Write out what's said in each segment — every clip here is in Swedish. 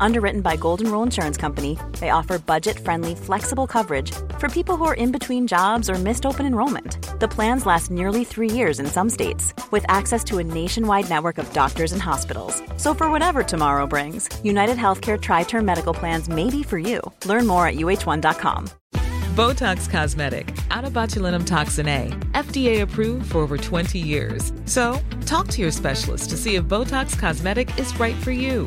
Underwritten by Golden Rule Insurance Company, they offer budget friendly, flexible coverage for people who are in between jobs or missed open enrollment. The plans last nearly three years in some states, with access to a nationwide network of doctors and hospitals. So, for whatever tomorrow brings, United Healthcare Tri Term Medical Plans may be for you. Learn more at uh1.com. Botox Cosmetic, out of botulinum toxin A, FDA approved for over 20 years. So, talk to your specialist to see if Botox Cosmetic is right for you.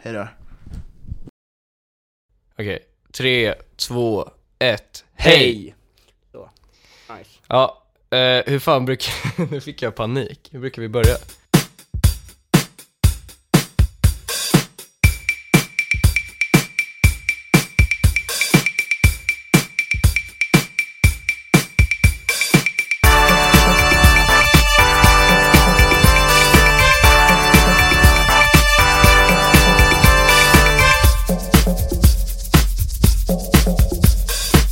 hej då. Okej, tre, två, ett, hej! Så. Nice. Ja, eh, hur fan brukar, nu fick jag panik, hur brukar vi börja?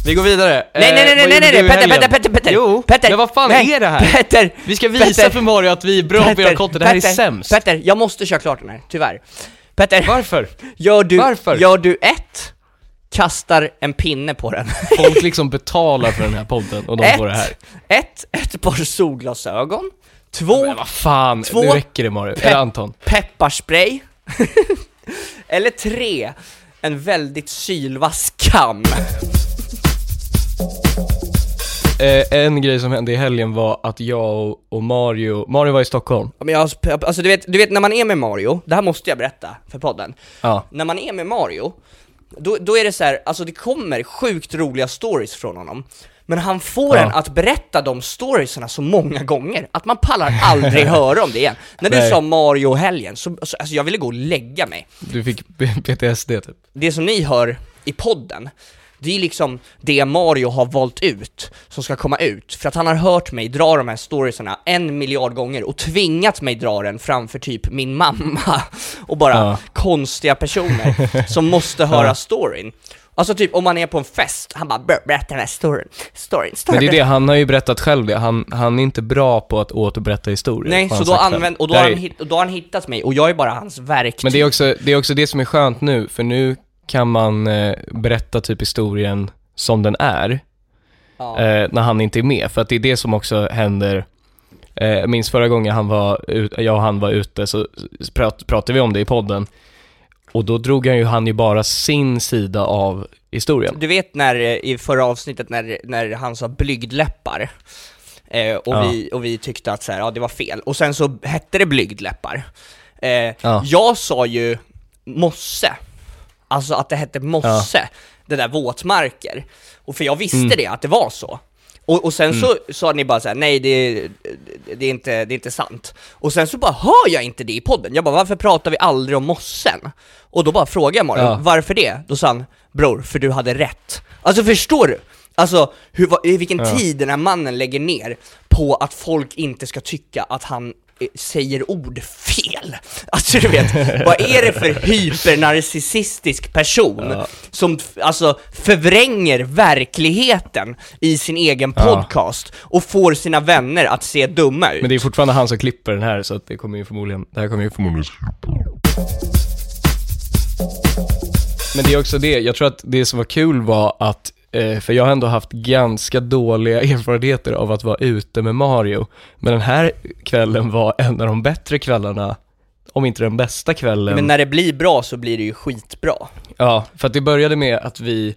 Vi går vidare. Nej, nej, nej, Eh, nej, nej, nej, i Petter? Petter, Petter, Petter! Jo, Petter, men vad fan nej, är det här? Petter! Vi ska visa Petter, för Mario att vi är bra på att content, det här är Petter, sämst. Petter, jag måste köra klart den här, tyvärr. Petter, Varför? gör du, Varför? gör du ett, kastar en pinne på den. Folk liksom betalar för den här podden och de ett, får det här. ett, ett par solglasögon. Två, Men vad fan, Två. nu räcker det Mario. Eller Anton. pepparspray. Eller tre, en väldigt sylvass kam. Eh, en grej som hände i helgen var att jag och, och Mario, Mario var i Stockholm. Ja, Men jag, alltså du vet, du vet när man är med Mario, det här måste jag berätta för podden. Ja. När man är med Mario, då, då är det så här, alltså det kommer sjukt roliga stories från honom. Men han får Ja. en att berätta de storiesarna så många gånger, att man pallar aldrig höra om det igen. När du Nej. sa Mario-helgen, så, så alltså jag ville gå och lägga mig. Du fick PTSD typ. Det som ni hör i podden, det är liksom det Mario har valt ut som ska komma ut. För att han har hört mig dra de här storiesarna en miljard gånger och tvingat mig dra den framför typ min mamma och bara Ja. konstiga personer som måste höra storyn. Alltså typ om man är på en fest, han bara "Ber- berätta den här storyn, storyn, storyn. Men det är det, han har ju berättat själv det. Han, han är inte bra på att återberätta historier. Nej, så då, använd, och då har, är- han och då har han hittat mig och jag är bara hans verktyg. Men det är, också, det är också det som är skönt nu, för nu kan man eh, berätta typ historien som den är, ja. eh, när han inte är med. För att det är det som också händer, eh, jag minns förra gången han var ut, jag och han var ute så prat, pratade vi om det i podden. Och då drog han ju, han ju bara sin sida av historien. Du vet när, eh, i förra avsnittet när, när han sa blygdläppar, eh, och, Ja. vi, och vi tyckte att så här, ja, det var fel, och sen så hette det blygdläppar. Eh, Ja. Jag sa ju mosse, alltså att det hette mosse, det där våtmarker. Och för jag visste Mm. det, att det var så. Och, och sen så sa ni bara så här: nej det, det, är inte, det är inte sant. Och sen så bara hör jag inte det i podden. Jag bara, varför pratar vi aldrig om mossen? Och då bara frågade jag Mario, Ja. varför det? Då sa han, bror, för du hade rätt. Alltså förstår du? Alltså, hur, vilken Ja. tid den här mannen lägger ner på att folk inte ska tycka att han säger ord fel. Alltså du vet, vad är det för hypernarcissistisk person Ja. som alltså förvränger verkligheten i sin egen Ja. podcast och får sina vänner att se dumma ut? Men det är fortfarande han som klipper den här, så att det kommer ju förmodligen, det här kommer ju förmodligen Men det är också det, jag tror att det som var kul var att Eh, för jag har ändå haft ganska dåliga erfarenheter av att vara ute med Mario. Men den här kvällen var en av de bättre kvällarna, om inte den bästa kvällen. Men när det blir bra så blir det ju skitbra. Ja, för att det började med att vi, eh,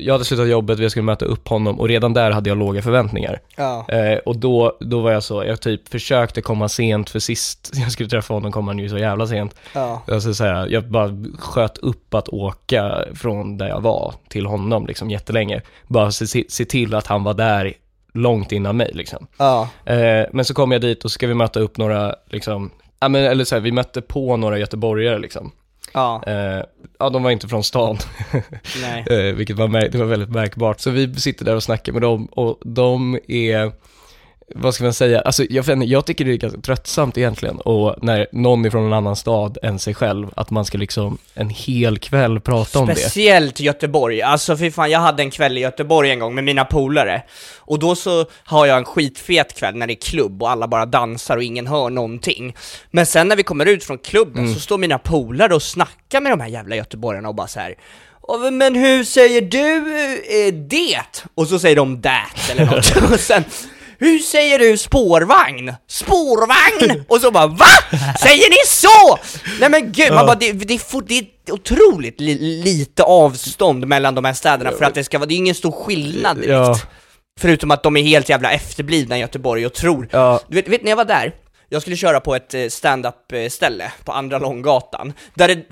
jag hade slutat jobbet, vi skulle möta upp honom och redan där hade jag låga förväntningar. Ja. Eh, och då, då var jag så, jag typ försökte komma sent för sist jag skulle träffa honom kom han ju så jävla sent. Ja. Alltså så här, jag bara sköt upp att åka från där jag var till honom liksom jättelänge. Bara se, se till att han var där långt innan mig liksom. Ja. Eh, men så kom jag dit och så ska vi möta upp några, liksom, ja men eller så här, vi mötte på några göteborgare liksom. Ja. Eh, ja, de var inte från stan, Nej. eh, vilket var, det var väldigt märkbart. Så vi sitter där och snackar med dem och de är, vad ska man säga, alltså jag, jag tycker det är ganska tröttsamt egentligen och när någon är från en annan stad än sig själv, att man ska liksom en hel kväll prata om det. Speciellt Göteborg, alltså fy fan jag hade en kväll i Göteborg en gång med mina polare Och då så har jag en skitfet kväll när det är klubb och alla bara dansar och ingen hör någonting Men sen när vi kommer ut från klubben Mm. så står mina polare och snackar med de här jävla göteborgarna och bara så här. "Åh, Men hur säger du eh, det? Och så säger de that eller något och sen hur säger du spårvagn? Spårvagn! Och så bara VA? Säger ni så? Nej men gud, man bara, det, det, det är otroligt li, lite avstånd mellan de här städerna för att det ska vara, det är ingen stor skillnad direkt. Ja. Förutom att de är helt jävla efterblivna i Göteborg och tror. Ja. Du vet, vet när jag var där, jag skulle köra på ett eh, stand-up eh, ställe på Andra Långgatan, där det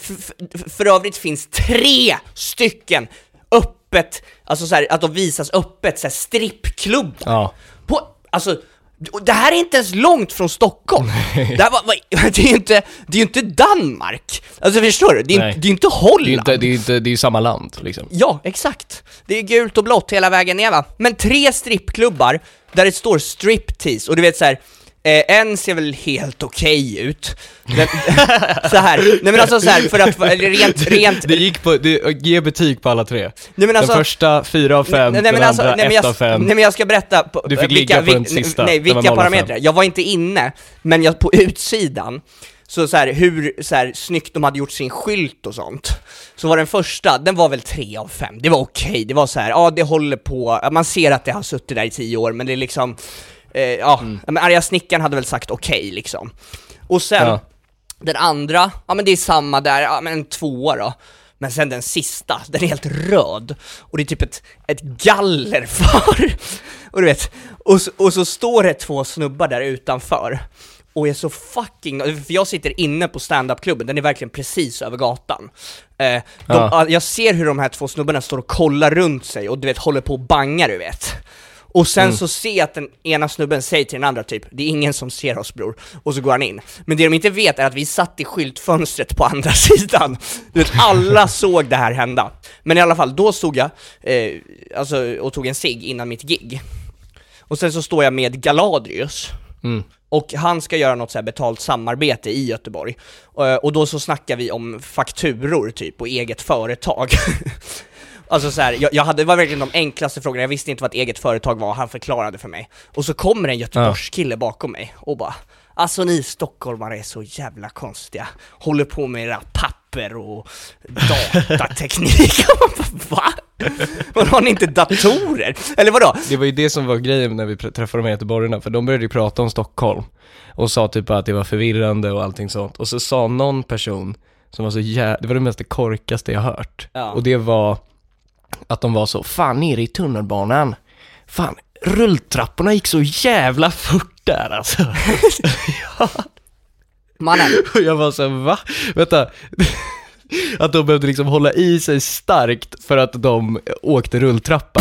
för övrigt finns tre stycken öppet, alltså så här, att de visas öppet, så här strippklubbar. Ja. Alltså, och det här är inte ens långt från Stockholm. det, här var, det är ju inte, det är inte Danmark. Alltså förstår du? Det är, Nej. det är inte Holland. Det är inte, det är inte, det är ju samma land liksom. Ja, exakt. Det är gult och blått hela vägen ner va. Men tre strippklubbar där det står striptease, och du vet så här. Eh, en ser väl helt okej ut. Den, så här. nej men alltså så här, för att rent, rent, Det gick på, det, ge betyg på alla tre. nej men alltså, den första fyra av fem, nej, nej, men den alltså, andra nej, ett jag, av fem. Nej men jag ska berätta på, Du fick vilka, ligga på den sista, Nej, vilka 0 av fem. parametrar. Jag var inte inne, men jag, på utsidan, så, så här, hur så här, snyggt de hade gjort sin skylt och sånt. Så var den första, den var väl 3 av 5, det var okej, det var så här, ja det håller på, man ser att det har suttit där i 10 år, men det är liksom, eh, ja, Mm. men arga snickaren hade väl sagt okej liksom. Och sen, Ja. den andra, ja men det är samma där, ja men en tvåa då. Men sen den sista, den är helt röd. Och det är typ ett, ett galler för. Och du vet, och och så står det två snubbar där utanför. Och är så fucking, för jag sitter inne på standup-klubben, den är verkligen precis över gatan. Eh, de, Ja. Jag ser hur de här två snubbarna står och kollar runt sig och du vet, håller på och bangar du vet. Och sen Mm. så ser jag att den ena snubben säger till den andra typ, det är ingen som ser oss bror, och så går han in. Men det de inte vet är att vi satt i skyltfönstret på andra sidan. Du vet, alla såg det här hända. Men i alla fall, då stod jag, eh, alltså, och tog en cigg innan mitt gig. Och sen så står jag med Galadrius, Mm. och han ska göra något så betalt samarbete i Göteborg. Eh, Och då så snackar vi om fakturor typ, och eget företag. Alltså så här, jag, jag hade, det var verkligen de enklaste frågorna, jag visste inte vad ett eget företag var, han förklarade för mig. Och så kommer en Göteborgskille bakom mig och bara Alltså ni stockholmare är så jävla konstiga, håller på med era papper och datateknik. Va? Vadå, har ni inte datorer? Eller vadå? Det var ju det som var grejen när vi träffade de här göteborgarna, för de började ju prata om Stockholm och sa typ att det var förvirrande och allting sånt. Och så sa någon person som var så jä... det var det mest korkaste jag hört. Ja. Och det var att de var så, fan nere i tunnelbanan, fan rulltrapporna gick så jävla fort där alltså. Mannen, Och jag var så va? Vänta. Att de behövde liksom hålla i sig starkt för att de åkte rulltrappa.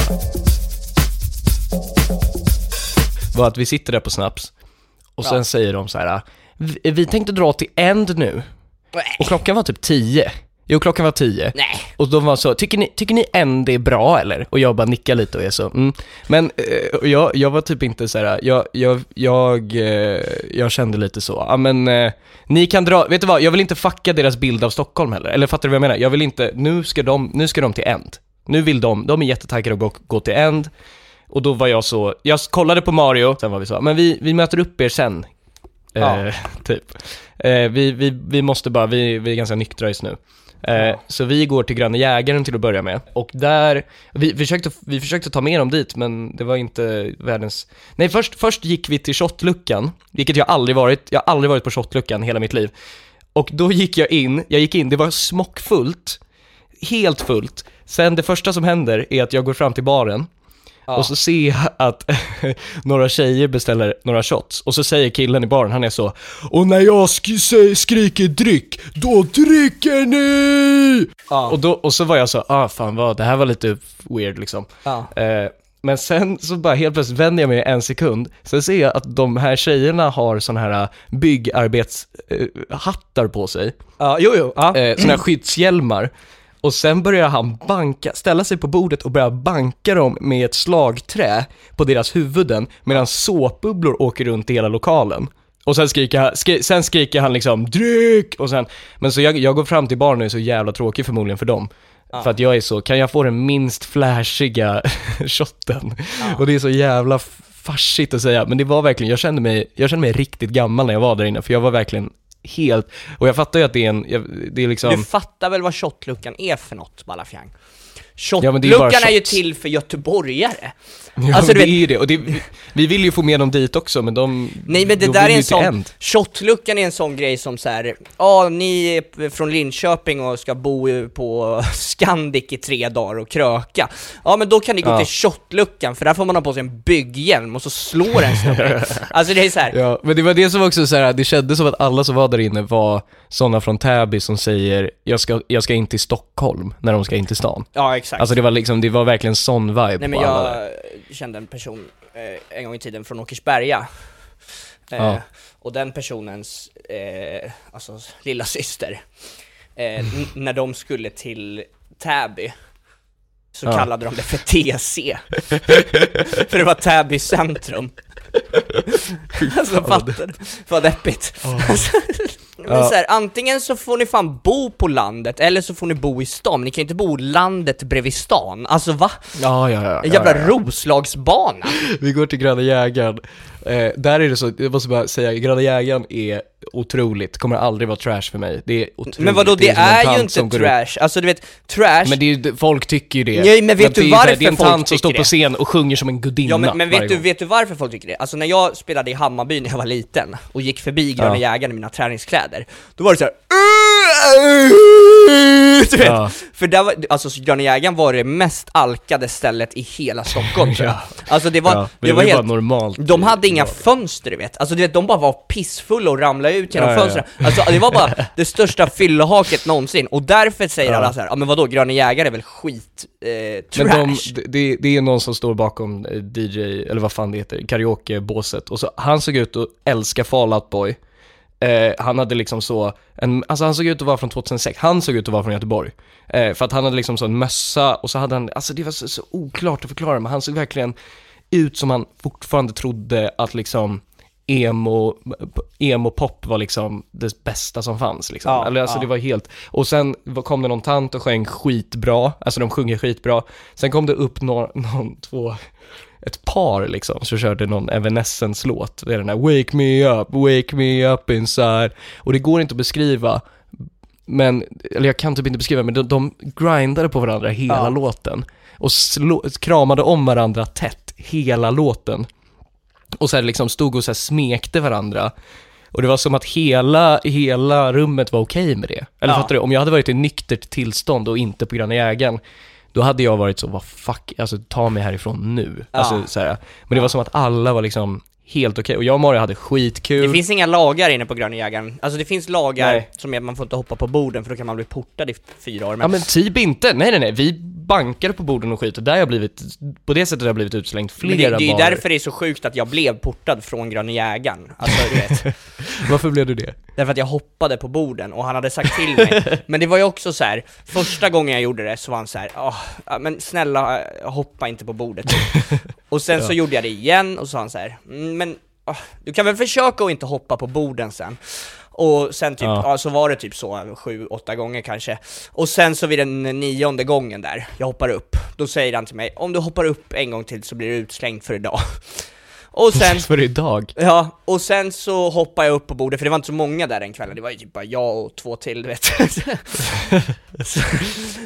Var att vi sitter där på Snaps och sen Ja. säger de så här. "Vi- tänkte dra till End nu. Och klockan var typ 10. Jo, klockan var 10. nej. Och de var så, tycker ni, tycker ni End är bra eller? Och jag bara nickar lite och är så, mm. Men eh, och jag, jag var typ inte så här, jag, jag, jag, eh, jag kände lite så, ja men eh, ni kan dra, vet du vad, jag vill inte fucka deras bild av Stockholm heller. Eller fattar du vad jag menar? Jag vill inte, nu ska de, nu ska de till End. Nu vill de, de är jättetaggade att gå, gå till End. Och då var jag så, jag kollade på Mario, sen var vi så, men vi, vi möter upp er sen. Ja. Eh, typ. Eh, vi, vi, vi måste bara, vi, vi är ganska nyktra just nu. Eh, så vi går till Gröna Jägaren till att börja med. Och där, vi försökte, vi försökte ta med dem dit, men det var inte världens... Nej, först, först gick vi till shotluckan, vilket jag aldrig varit, jag har aldrig varit på shotluckan hela mitt liv. Och då gick jag in, jag gick in, det var smockfullt, helt fullt. Sen det första som händer är att jag går fram till baren, och så ser jag att några tjejer beställer några shots och så säger killen i baren, han är så Och när jag sk skriker dryck, då dricker ni! Och, då, och så var jag så, ah fan vad, det här var lite weird liksom. Ja. Eh, men sen så bara helt plötsligt vänder jag mig en sekund, sen ser jag att de här tjejerna har såna här byggarbetshattar på sig, Ja, jo, jo. Ja. eh, såna här skyddshjälmar. Och sen börjar han banka, ställa sig på bordet och börja banka dem med ett slagträ på deras huvuden medan såpbubblor åker runt i hela lokalen. Och sen skriker han, skri, sen skriker han liksom 'Dryck!' och sen, men så jag, jag går fram till baren och är så jävla tråkig förmodligen för dem. För att jag är så, kan jag få den minst flashiga shotten? Och det är så jävla farsigt att säga, men det var verkligen, jag kände mig, jag kände mig riktigt gammal när jag var där inne, för jag var verkligen helt, och jag fattar ju att det är en, det är liksom... Du fattar väl vad shotluckan är för något, Balafjang? Ja, är Shotluckan är, ju till för göteborgare. Ja, Alltså, det du är vet- ju det, och det, vi, vi vill ju få med dem dit också, men de... Nej men det de där är en sån, shotluckan är en sån grej som så här. ja ni är från Linköping och ska bo på Scandic i tre dagar och kröka. Ja men då kan ni gå Ja. till shotluckan för där får man ha på sig en bygghjälm och så slår en snubbe. Alltså det är så här. Ja, men det var det som också så här, det kändes som att alla som var där inne var sådana från Täby som säger jag ska, jag ska in till Stockholm när de ska in till stan. Ja exakt. Alltså det var liksom, det var verkligen sån vibe Nej men på alla där. jag kände en person eh, en gång i tiden från Åkersberga. Eh, Ja. Och den personens, eh, alltså lilla syster eh, när de skulle till Täby så Ja. kallade de det för TC. för det var Täby centrum. alltså fattar du? Vad deppigt. Alltså, Men Ja. så här, antingen så får ni fan bo på landet, eller så får ni bo i stan, men ni kan ju inte bo landet bredvid stan. Alltså va? Ja, ja, ja. En ja, jävla ja. Roslagsbana! Vi går till Gröna Jägaren. Eh, där är det så, jag måste bara säga, Gröna Jägaren är otroligt, kommer aldrig vara trash för mig. Det är otroligt. Men vadå, det, en är, tant ju inte trash, alltså du vet, trash Men det är, folk tycker ju det. Nej, men vet du det är ju så här, varför Det är en folk tant som står tycker på det? scen och sjunger som en gudinna Ja men, men vet du, vet du varför folk tycker det? Alltså när jag spelade i Hammarby när jag var liten och gick förbi Gröna Ja. Jägaren i mina träningskläder, då var det så här. Du vet? Ja. För där var, alltså Gröna Jägaren var det mest alkade stället i hela Stockholm tror jag. Alltså det var, Ja, det, det var helt, normalt. de hade inga fönster du vet, alltså du vet, de bara var pissfulla och ramlade ut genom Ja, ja, ja. fönstren. Alltså det var bara det största fyllehaket någonsin, och därför säger alla så här, ja men vadå, Gröna Jägare är väl skit, eh, trash? Men de, det, det är någon som står bakom eh, DJ, eller vad fan det heter, karaokebåset. Och så, han såg ut att älska Fall Out Boy. Eh, han hade liksom så, en, alltså han såg ut att vara från 2006, han såg ut att vara från Göteborg. Eh, för att han hade liksom så en mössa och så hade han, alltså det var så, så oklart att förklara, men han såg verkligen ut som han fortfarande trodde att liksom emo, emo-pop var liksom det bästa som fanns liksom. Ja, alltså ja. det var helt, och sen kom det någon tant och sjöng skitbra, alltså de sjunger skitbra. Sen kom det upp någon, någon två, ett par liksom, som körde någon Evanescence-låt, det är den här Wake me up, wake me up inside. Och det går inte att beskriva, men, eller jag kan typ inte beskriva, men de, de grindade på varandra hela Ja. låten. Och slå, kramade om varandra tätt hela låten. Och så här liksom stod och så smekte varandra. Och det var som att hela, hela rummet var okej med det. Eller Ja. fattar du? Om jag hade varit i nyktert tillstånd och inte på Gröna Jägaren, då hade jag varit så, vad fuck, alltså ta mig härifrån nu. Ja. Alltså, så här. Men det var som att alla var liksom helt okej. Och jag och Mario hade skitkul. Det finns inga lagar inne på Gröna Jägaren, alltså det finns lagar Nej. som är att man får inte hoppa på borden för då kan man bli portad i fyra år Ja men, men typ inte, nej nej nej, vi bankade på borden och skit och där har jag blivit, på det sättet har jag blivit utslängd flera det, det är ju därför det är så sjukt att jag blev portad från Gröna Jägaren, alltså du vet. Varför blev du det? Därför att jag hoppade på borden och han hade sagt till mig. Men det var ju också så här. första gången jag gjorde det så var han så här, "Åh, ja, men snälla hoppa inte på bordet. Och sen så gjorde jag det igen och så sa han så här, "Mm, men åh, du kan väl försöka att inte hoppa på borden sen och sen typ, Ja. ja. så var det typ så sju, åtta gånger kanske Och sen så vid den nionde gången där, jag hoppar upp Då säger han till mig, om du hoppar upp en gång till så blir du utslängd för idag Och sen, För idag. ja, och sen så hoppar jag upp på bordet, för det var inte så många där den kvällen, det var ju typ bara jag och två till, du vet. så,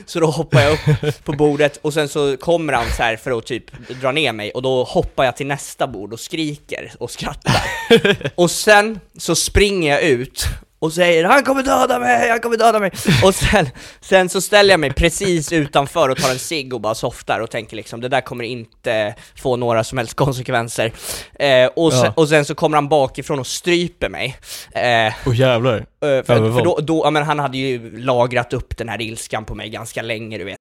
så då hoppar jag upp på bordet, och sen så kommer han så här för att typ dra ner mig, och då hoppar jag till nästa bord och skriker och skrattar. och sen så springer jag ut, och säger 'Han kommer döda mig, han kommer döda mig' Och sen, sen så ställer jag mig precis utanför och tar en cigg och bara softar och tänker liksom det där kommer inte få några som helst konsekvenser. Eh, och, sen, Ja. och sen så kommer han bakifrån och stryper mig. Eh, Åh jävlar. eh, för, för då, då, ja, men han hade ju lagrat upp den här ilskan på mig ganska länge du vet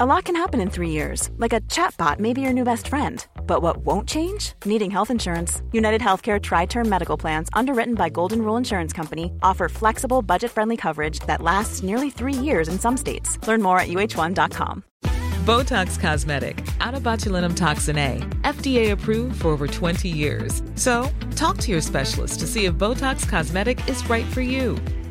A lot can happen in three years, like a chatbot may be your new best friend. But what won't change? Needing health insurance. United Healthcare Tri Term Medical Plans, underwritten by Golden Rule Insurance Company, offer flexible, budget friendly coverage that lasts nearly three years in some states. Learn more at uh1.com. Botox Cosmetic, out of botulinum toxin A, FDA approved for over 20 years. So, talk to your specialist to see if Botox Cosmetic is right for you.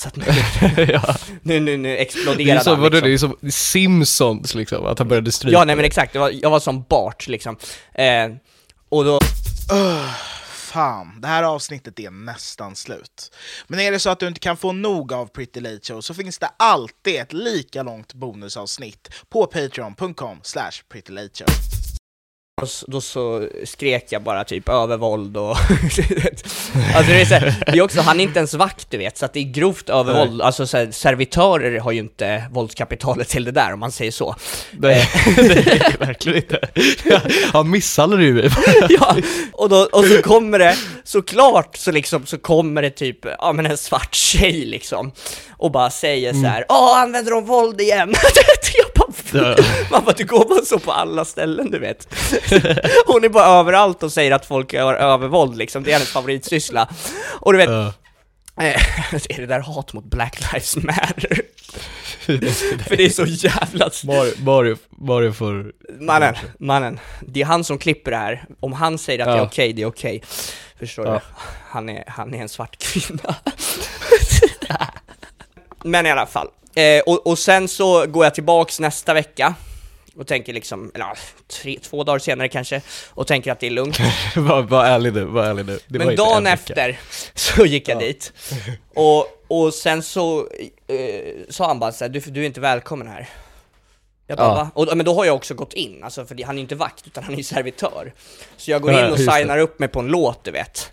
Så att nu, ja. nu, nu, nu Det är exploderade som, han vadå, liksom. det är som Simpsons liksom, att han började stryka. Ja nej men exakt, jag var, jag var som Bart liksom eh, Och då Fan, det här avsnittet är nästan slut. Men är det så att du inte kan få nog av Pretty Late Show så finns det alltid ett lika långt bonusavsnitt på patreon.com slash prettylateshow. Då så skrek jag bara typ övervåld och... alltså det är, så här, det är också, han är inte ens vakt du vet, så att det är grovt övervåld, alltså så här, servitörer har ju inte våldskapitalet till det där om man säger så. Nej, det är verkligen inte. Han misshandlade ju mig. ja, och, då, och så kommer det, såklart så liksom, så kommer det typ, ja men en svart tjej liksom, och bara säger så här, åh använder de våld igen? Ja. man bara, det går bara så på alla ställen du vet. Hon är bara överallt och säger att folk gör övervåld liksom, det är hennes favoritsyssla. Och du vet, Ja. eh, är det där hat mot Black Lives Matter? För det är så jävla Mario, Mario, Mario får... Mannen, mannen, det är han som klipper det här. Om han säger att det är Ja. okej, det är okej. Förstår Ja. du? Han är, han är en svart kvinna. Men i alla fall. Eh, och, och sen så går jag tillbaks nästa vecka och tänker liksom, eller ja, tre, två dagar senare kanske, och tänker att det är lugnt. Var, var ärlig nu, var ärlig nu. Det Men dagen efter så gick jag dit, och, och sen så eh, sa han bara såhär, du, du är inte välkommen här. Jag bara, Ja. va? Och, men då har jag också gått in, alltså för han är ju inte vakt utan han är ju servitör. Så jag går Ja, in och just det. signar upp mig på en låt du vet.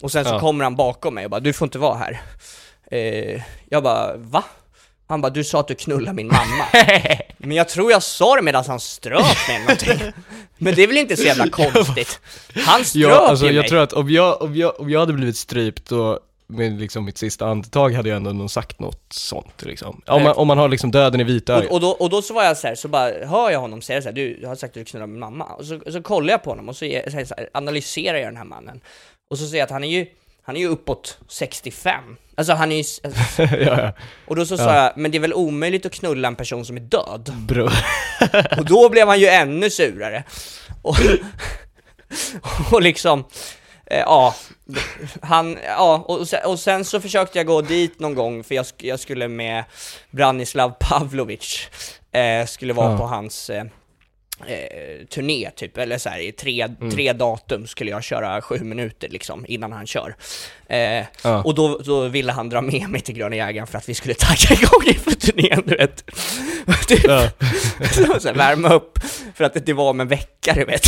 Och sen så Ja. kommer han bakom mig och bara, du får inte vara här. Eh, jag bara, va? Han bara, du sa att du knullar min mamma. men jag tror jag sa det medan han ströp mig eller någonting. Men det är väl inte så jävla konstigt? Han ströp Ja, alltså ju jag mig. tror att om jag, om jag, om jag hade blivit strypt då med liksom mitt sista andetag hade jag ändå nog sagt något sånt liksom. Om man, om man har liksom döden i vita Och, och, då, och då så var jag så här, så bara hör jag honom säga så här, du jag har sagt att du knullar min mamma. Och så, så kollar jag på honom och så, så, här, så analyserar jag den här mannen. Och så ser jag att han är ju, han är ju uppåt 65. Alltså han är ju, alltså, ja, ja. och då så sa jag, men det är väl omöjligt att knulla en person som är död? Bro. Och då blev han ju ännu surare. Och, och liksom, eh, ja, han, ja, och sen, och sen så försökte jag gå dit någon gång, för jag, jag skulle med Branislav Pavlovic, eh, skulle vara på hans eh, eh, turné typ, eller så här, i tre, tre datum skulle jag köra sju minuter liksom, innan han kör. Eh, Ja. Och då, då ville han dra med mig till Gröna Jägaren för att vi skulle tagga igång inför turnén, du vet. typ. Ja. så här, värma upp, för att det var om en vecka, du vet.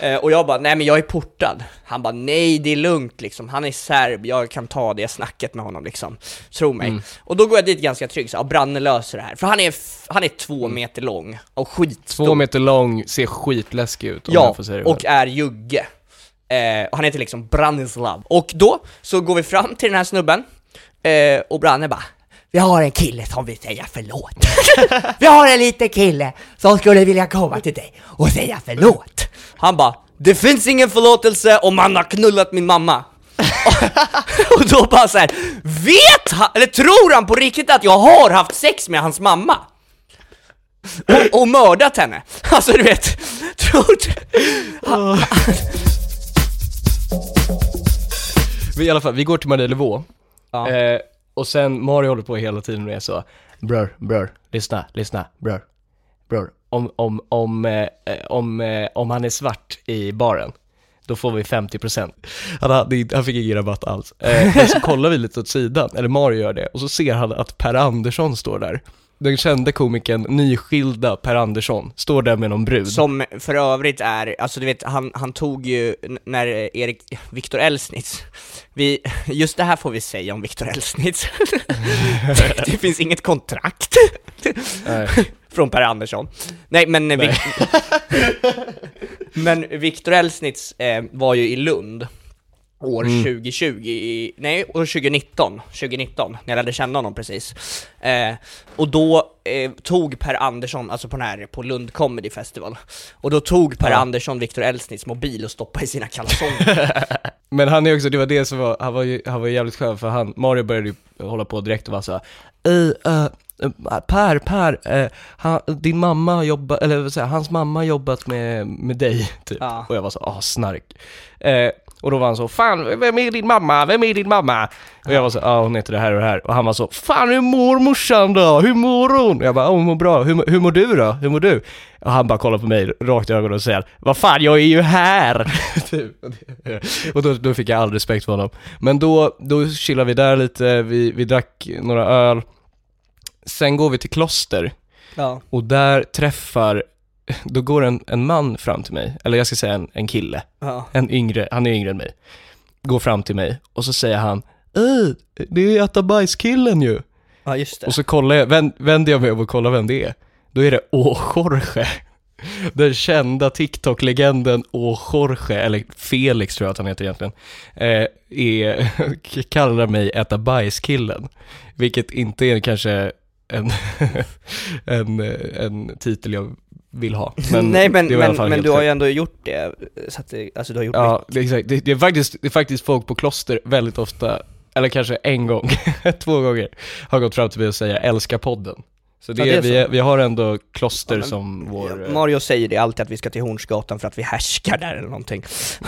Eh, och jag bara, nej men jag är portad. Han bara, nej det är lugnt liksom, han är serb, jag kan ta det snacket med honom liksom. Tro mig. Mm. Och då går jag dit ganska trygg, så, ja, Branne löser det här. För han är, han är två meter lång och skitstor. Två meter lång, ser skitläskig ut om Ja, jag får säga det och själv. är jugge. Eh, och han heter liksom Branislav. Och då så går vi fram till den här snubben, eh, och Branne bara vi har en kille som vill säga förlåt. vi har en liten kille som skulle vilja komma till dig och säga förlåt. Han bara, det finns ingen förlåtelse om man har knullat min mamma. och då bara så här, vet han, eller tror han på riktigt att jag har haft sex med hans mamma? Och, och mördat henne? Alltså du vet, tror han, Vi, I alla fall, vi går till Marielevå. Ja. Eh, och sen Mario håller på hela tiden med så, bror, bror, lyssna, lyssna, bror, bror. Om, om, om, eh, eh, om, eh, om han är svart i baren, då får vi 50% Han, hade, han fick ingen rabatt alls. Eh, men så kollar vi lite åt sidan, eller Mario gör det, och så ser han att Per Andersson står där. Den kände komikern, nyskilda Per Andersson, står där med någon brud. Som för övrigt är, alltså du vet, han, han tog ju, när Erik, Viktor Elsnitz, vi, just det här får vi säga om Viktor Elsnitz, det finns inget kontrakt från Per Andersson. Nej men, Nej. men Viktor Elsnitz eh, var ju i Lund år 2020, i, nej år 2019, 2019, när jag lärde känna honom precis. Eh, och då eh, tog Per Andersson, alltså på den här, på Lund Comedy Festival, och då tog Per Ja. Andersson Viktor Elsnitz mobil och stoppade i sina kalsonger. Men han är också, det var det som var, han var ju, han var ju jävligt skön för han, Mario började ju hålla på direkt och var såhär uh, Per, Per, eh, han, din mamma har jobbat, eller jag, hans mamma har jobbat med, med dig, typ. Ja. Och jag var så, ah snark. Eh, och då var han så, fan, vem är din mamma? Vem är din mamma? Och jag var så, ja ah, hon heter det här och det här. Och han var så, fan hur mår morsan då? Hur mår hon? Och jag bara, ah, hon mår bra. Hur, hur mår du då? Hur mår du? Och han bara kollar på mig rakt i ögonen och säger, vad fan jag är ju här! typ. och då, då fick jag all respekt för honom. Men då, då chillade vi där lite, vi, vi drack några öl. Sen går vi till kloster. ja. Och där träffar, då går en, en man fram till mig, eller jag ska säga en, en kille, ja. en yngre, han är yngre än mig, går fram till mig och så säger han Äh, det är äta bajskillen ju. Ja just det. Och så kollar jag, vänd, vänder jag mig om och kollar vem det är. Då är det Å Jorge. Den kända TikTok-legenden Å Jorge, eller Felix tror jag att han heter egentligen, eh, är, kallar mig äta bajskillen. Vilket inte är kanske en, en, en titel jag vill ha. Men Nej men, men, men du har ju ändå gjort det, så att det, alltså du har gjort Ja, det exakt. Det, det, är faktiskt, det är faktiskt folk på kloster väldigt ofta, eller kanske en gång, två gånger, har gått fram till mig och säger 'älskar podden' Så det, Ja, det är vi, så. vi har ändå kloster Ja, men- som vår... Ja, eh, Mario säger det alltid att vi ska till Hornsgatan för att vi härskar där eller någonting.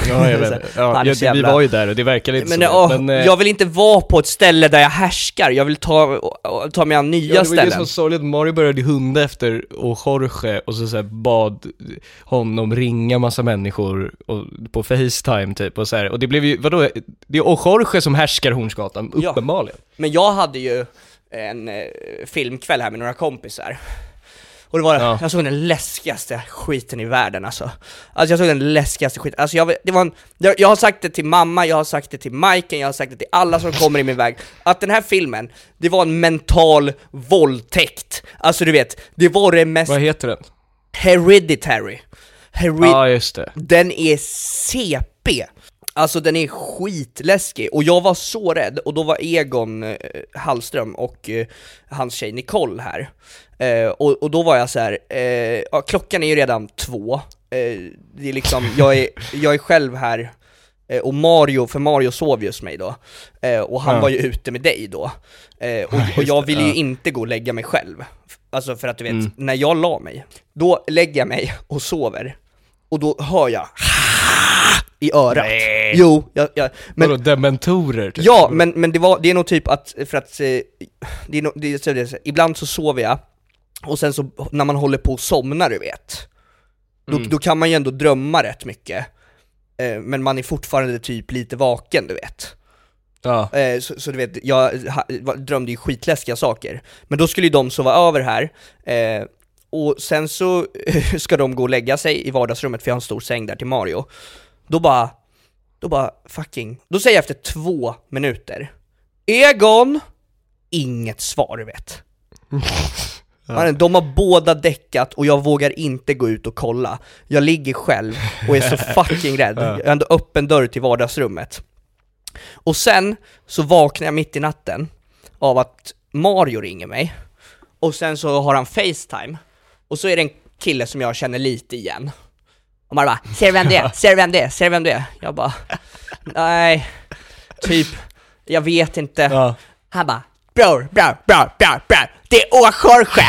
Ja, jag vet. Ja, ja, så det, vi jävla- var ju där och det verkar lite Men, så. åh, men eh, jag vill inte vara på ett ställe där jag härskar, jag vill ta, ta mig an nya ja, det det ställen. som var sorgligt, Mario började hunda efter och Jorge och så, så bad honom ringa massa människor och, på Facetime typ och så här. och det blev ju, vadå, det är och Jorge som härskar Hornsgatan, Ja. uppenbarligen. Men jag hade ju en eh, filmkväll här med några kompisar. Och det var, Ja. jag såg den läskigaste skiten i världen alltså. Alltså jag såg den läskigaste skiten, alltså jag, det var en, jag, har sagt det till mamma, jag har sagt det till Majken, jag har sagt det till alla som kommer i min väg, att den här filmen, det var en mental våldtäkt. Alltså du vet, det var det mest Vad heter den? hereditary. Heri- Ja, just det. den är CP! Alltså den är skitläskig, och jag var så rädd, och då var Egon eh, Hallström och eh, hans tjej Nicole här. Eh, och, och då var jag så här, eh, ja, klockan är ju redan två, eh, det är liksom, jag är, jag är själv här, eh, och Mario, för Mario sov just mig då, och han Ja. var ju ute med dig då. Och, och jag ville ju inte gå och lägga mig själv. Alltså för att du vet, Mm. när jag la mig, då lägger jag mig och sover, och då hör jag i örat. Jo, jag, jag, men, Vadå, dementorer? Typ. ja, men, men det, var, det är nog typ att, för att, eh, det är nog, det är, så det är, så- ibland så sover jag, och sen så när man håller på att somna du vet, då, Mm. då kan man ju ändå drömma rätt mycket. Eh, men man är fortfarande typ lite vaken du vet. Ja. Eh, så, så du vet, jag drömde ju skitläskiga saker. Men då skulle ju de sova över här, eh, och sen så ska de gå och lägga sig i vardagsrummet för jag har en stor säng där till Mario. Då bara, då bara fucking, då säger jag efter två minuter Egon! Inget svar vet. Mannen, De har båda däckat och jag vågar inte gå ut och kolla. Jag ligger själv och är så fucking rädd. Jag har ändå öppen dörr till vardagsrummet. Och sen så vaknar jag mitt i natten av att Mario ringer mig, och sen så har han Facetime, och så är det en kille som jag känner lite igen. Och man bara 'Ser du vem det är? Ser du vem det är? Ser du vem det är?' Jag bara 'Nej' typ, jag vet inte. Ja. Han bara Bror, bror, bror, bror, bror, det är Å Jorge!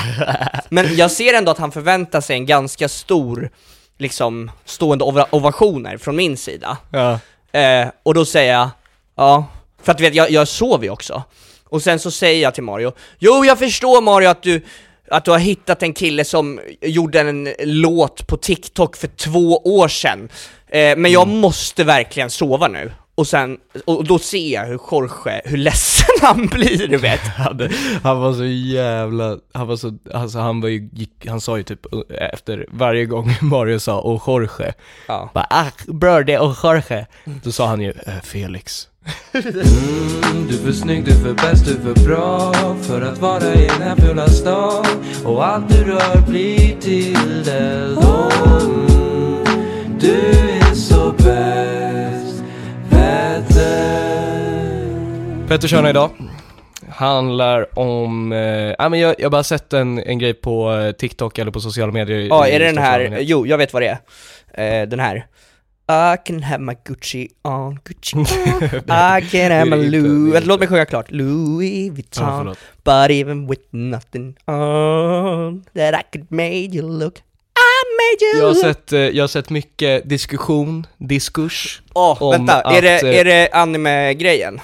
Men jag ser ändå att han förväntar sig en ganska stor, liksom, stående ova- ovationer från min sida. Ja. Eh, och då säger jag, ja, för att du vet, jag, jag sover ju också. Och sen så säger jag till Mario, jo jag förstår Mario att du, att du har hittat en kille som gjorde en låt på TikTok för två år sedan. Eh, men jag måste verkligen sova nu. Och sen, och då ser jag hur Jorge, hur ledsen han blir du vet. Han, han var så jävla, han var så, alltså han var ju, gick, han sa ju typ uh, efter varje gång Mario sa och Jorge, Ja. bara ah bror det är och Jorge, då sa han ju "Eh, Felix. Mm, du är för snygg, du är för bäst, du är för bra för att vara i den här fula stan. Och allt du rör blir till eld mm, Du är så bäst, Petter. Petters hörna idag. Handlar om, eh, ja men jag, jag har bara sett en, en grej på eh, TikTok eller på sociala medier Ja, i är det den här, jo jag vet vad det är. Eh, den här. I can have my Gucci on, Gucci on. I can have my är Louis, är låt mig sjunga klart. Louis Vuitton, but even with nothing on, that I could made you look, I made you Jag har sett, eh, jag har sett mycket diskussion, diskurs Åh, om vänta, är att, det, eh, är det anime-grejen?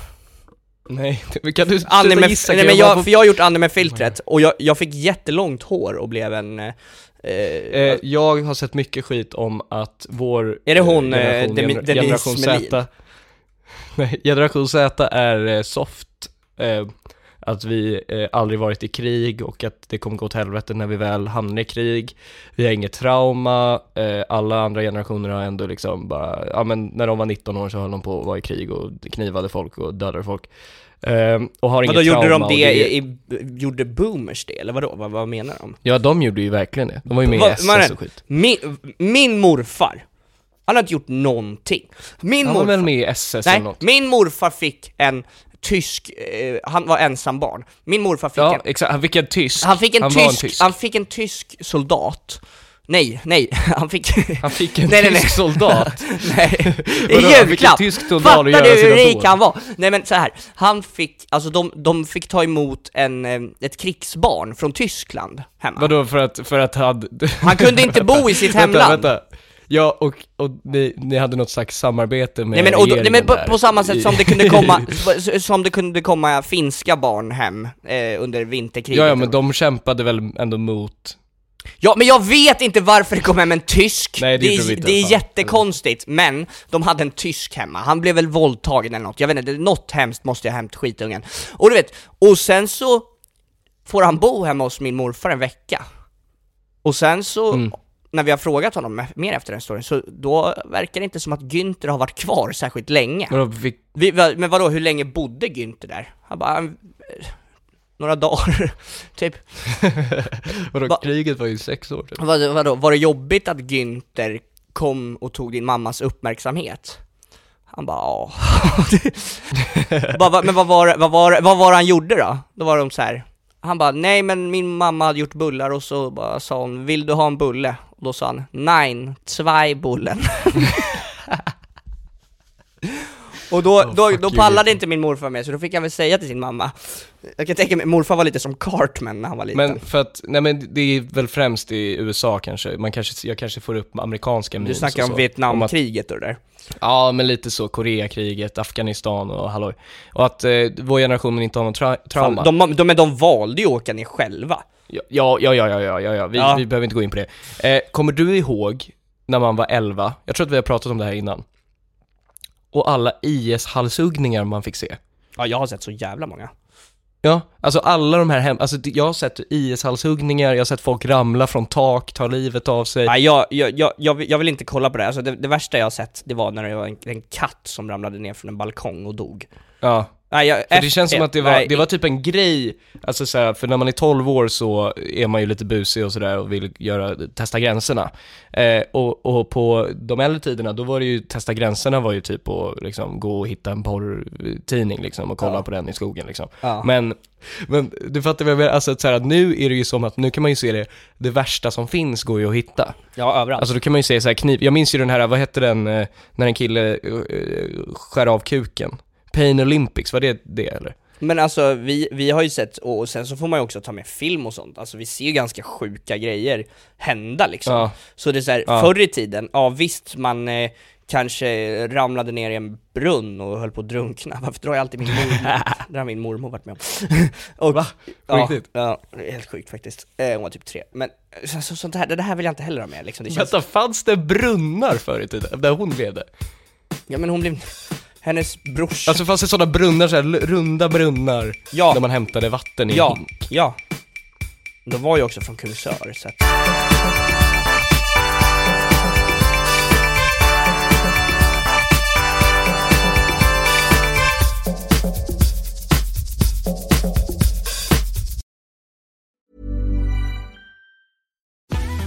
Nej, kan du Anime, gissa? nej men jag, för jag har gjort anime-filtret, och jag, jag fick jättelångt hår och blev en... Eh, Eh, jag har sett mycket skit om att vår Är det hon, eh, eh, generation, Demi- gener- generation? Z Nej, generation Z är eh, soft eh, Att vi eh, aldrig varit i krig och att det kommer gå åt helvete när vi väl hamnar i krig Vi har inget trauma, eh, alla andra generationer har ändå liksom bara, ja men när de var 19 år så höll de på att vara i krig och knivade folk och dödade folk eh, Och har vadå, gjorde de och det, i, i, gjorde boomers det, eller vadå? Vad, vad menar de? Ja de gjorde ju verkligen det, de var ju med Vad- i SS och skit Min, min morfar, han har inte gjort någonting. Min Han var morfar, väl med i SS nej, eller något? min morfar fick en tysk, eh, han var ensam barn. Min morfar fick Ja, en, exakt. Han fick en tysk. han fick en, var tysk, han fick en tysk soldat. Nej, nej, han fick... Han fick en Nej, nej, tysk nej. soldat. Nej, i han en julklapp! tysk Fattar du hur rik han var? Nej men så här, han fick, alltså de, de fick ta emot en, eh, ett krigsbarn från Tyskland hemma. Vadå för att, för att han... Han kunde inte bo i sitt hemland. Vänta, vänta. Ja, och, och ni, ni hade något slags samarbete med Nej men, och då, nej, men på, regeringen på samma sätt som det kunde komma, som det kunde komma finska barn hem eh, under vinterkriget. Ja, ja, men de kämpade väl ändå mot... Ja, men jag vet inte varför det kom hem en tysk! Nej, det det, är, inte, det är fan. jättekonstigt, men de hade en tysk hemma, han blev väl våldtagen eller något, jag vet inte, något hemskt måste jag ha hänt skitungen. Och du vet, och sen så får han bo hemma hos min morfar en vecka. Och sen så, Mm. När vi har frågat honom mer efter den storyn, så då verkar det inte som att Günther har varit kvar särskilt länge. Vadå, Vi, va- men vadå, hur länge bodde Günther där? Han bara, "Eh, några dagar, typ. vadå Va- kriget var ju sex år typ. Vad, vadå, var det jobbigt att Günther kom och tog din mammas uppmärksamhet? Han bara, ja. Bara, "Va- men vad var, vad, var, vad var det han gjorde då? Då var de så här. Han bara, nej men min mamma hade gjort bullar och så bara sa hon, vill du ha en bulle? Och då sa han, nein, zwei bullen. Och då, Oh, då, då pallade inte min morfar med, så då fick han väl säga till sin mamma Jag kan tänka mig, morfar var lite som Cartman när han var liten Men för att, nej men det är väl främst i USA kanske, man kanske, jag kanske får upp amerikanska Du memes snackar och om. Vietnamkriget och det där Ja, men lite så, Koreakriget, Afghanistan och halloj. Och att eh, vår generation inte har någon tra- trauma. Fan, de, de, men de valde ju att åka ner själva Ja, ja, ja, ja, ja, ja, ja. Vi, Ja. vi behöver inte gå in på det. Eh, kommer du ihåg när man var 11? Jag tror att vi har pratat om det här innan. Och alla IS-halshuggningar man fick se. Ja, jag har sett så jävla många Ja, alltså alla de här hem... Alltså jag har sett IS-halshuggningar, jag har sett folk ramla från tak, ta livet av sig. Nej, jag, jag, jag, jag, vill, jag vill inte kolla på det, alltså det, det värsta jag har sett, det var när det var en, en katt som ramlade ner från en balkong och dog Ja. Nej, jag, För det känns som att det var, nej, det var typ en grej, alltså så här, för när man är 12 år så är man ju lite busig och sådär och vill göra, testa gränserna. Eh, och, och på de äldre tiderna, då var det ju, testa gränserna var ju typ att liksom gå och hitta en porrtidning liksom och kolla Ja. på den i skogen liksom. Ja. Men, men du fattar vad jag menar, alltså att så här, nu är det ju som att, nu kan man ju se det, det värsta som finns går ju att hitta. Ja, överallt Alltså då kan man ju se så här kniv, jag minns ju den här, vad hette den, eh, när en kille eh, skär av kuken Pain Olympics, var det det eller? Men alltså vi, vi har ju sett, och sen så får man ju också ta med film och sånt, alltså vi ser ju ganska sjuka grejer hända liksom. Ja. Så det är så här, Ja. förr i tiden, ja visst man eh, kanske ramlade ner i en brunn och höll på att drunkna, varför drar jag alltid min mormor? det har min mormor varit med om. och, Va? Ja, riktigt? ja, helt sjukt faktiskt. Eh, hon var typ tre. Men så, så, sånt här, det här vill jag inte heller ha med liksom. Det känns, Vänta, fanns det brunnar förr i tiden? Där hon levde? ja men hon blev, hennes brorsa, Alltså fanns det sådana brunnar, så här, runda brunnar? Ja. Där man hämtade vatten i ja, hink? ja. De var ju också från Kungsör så att,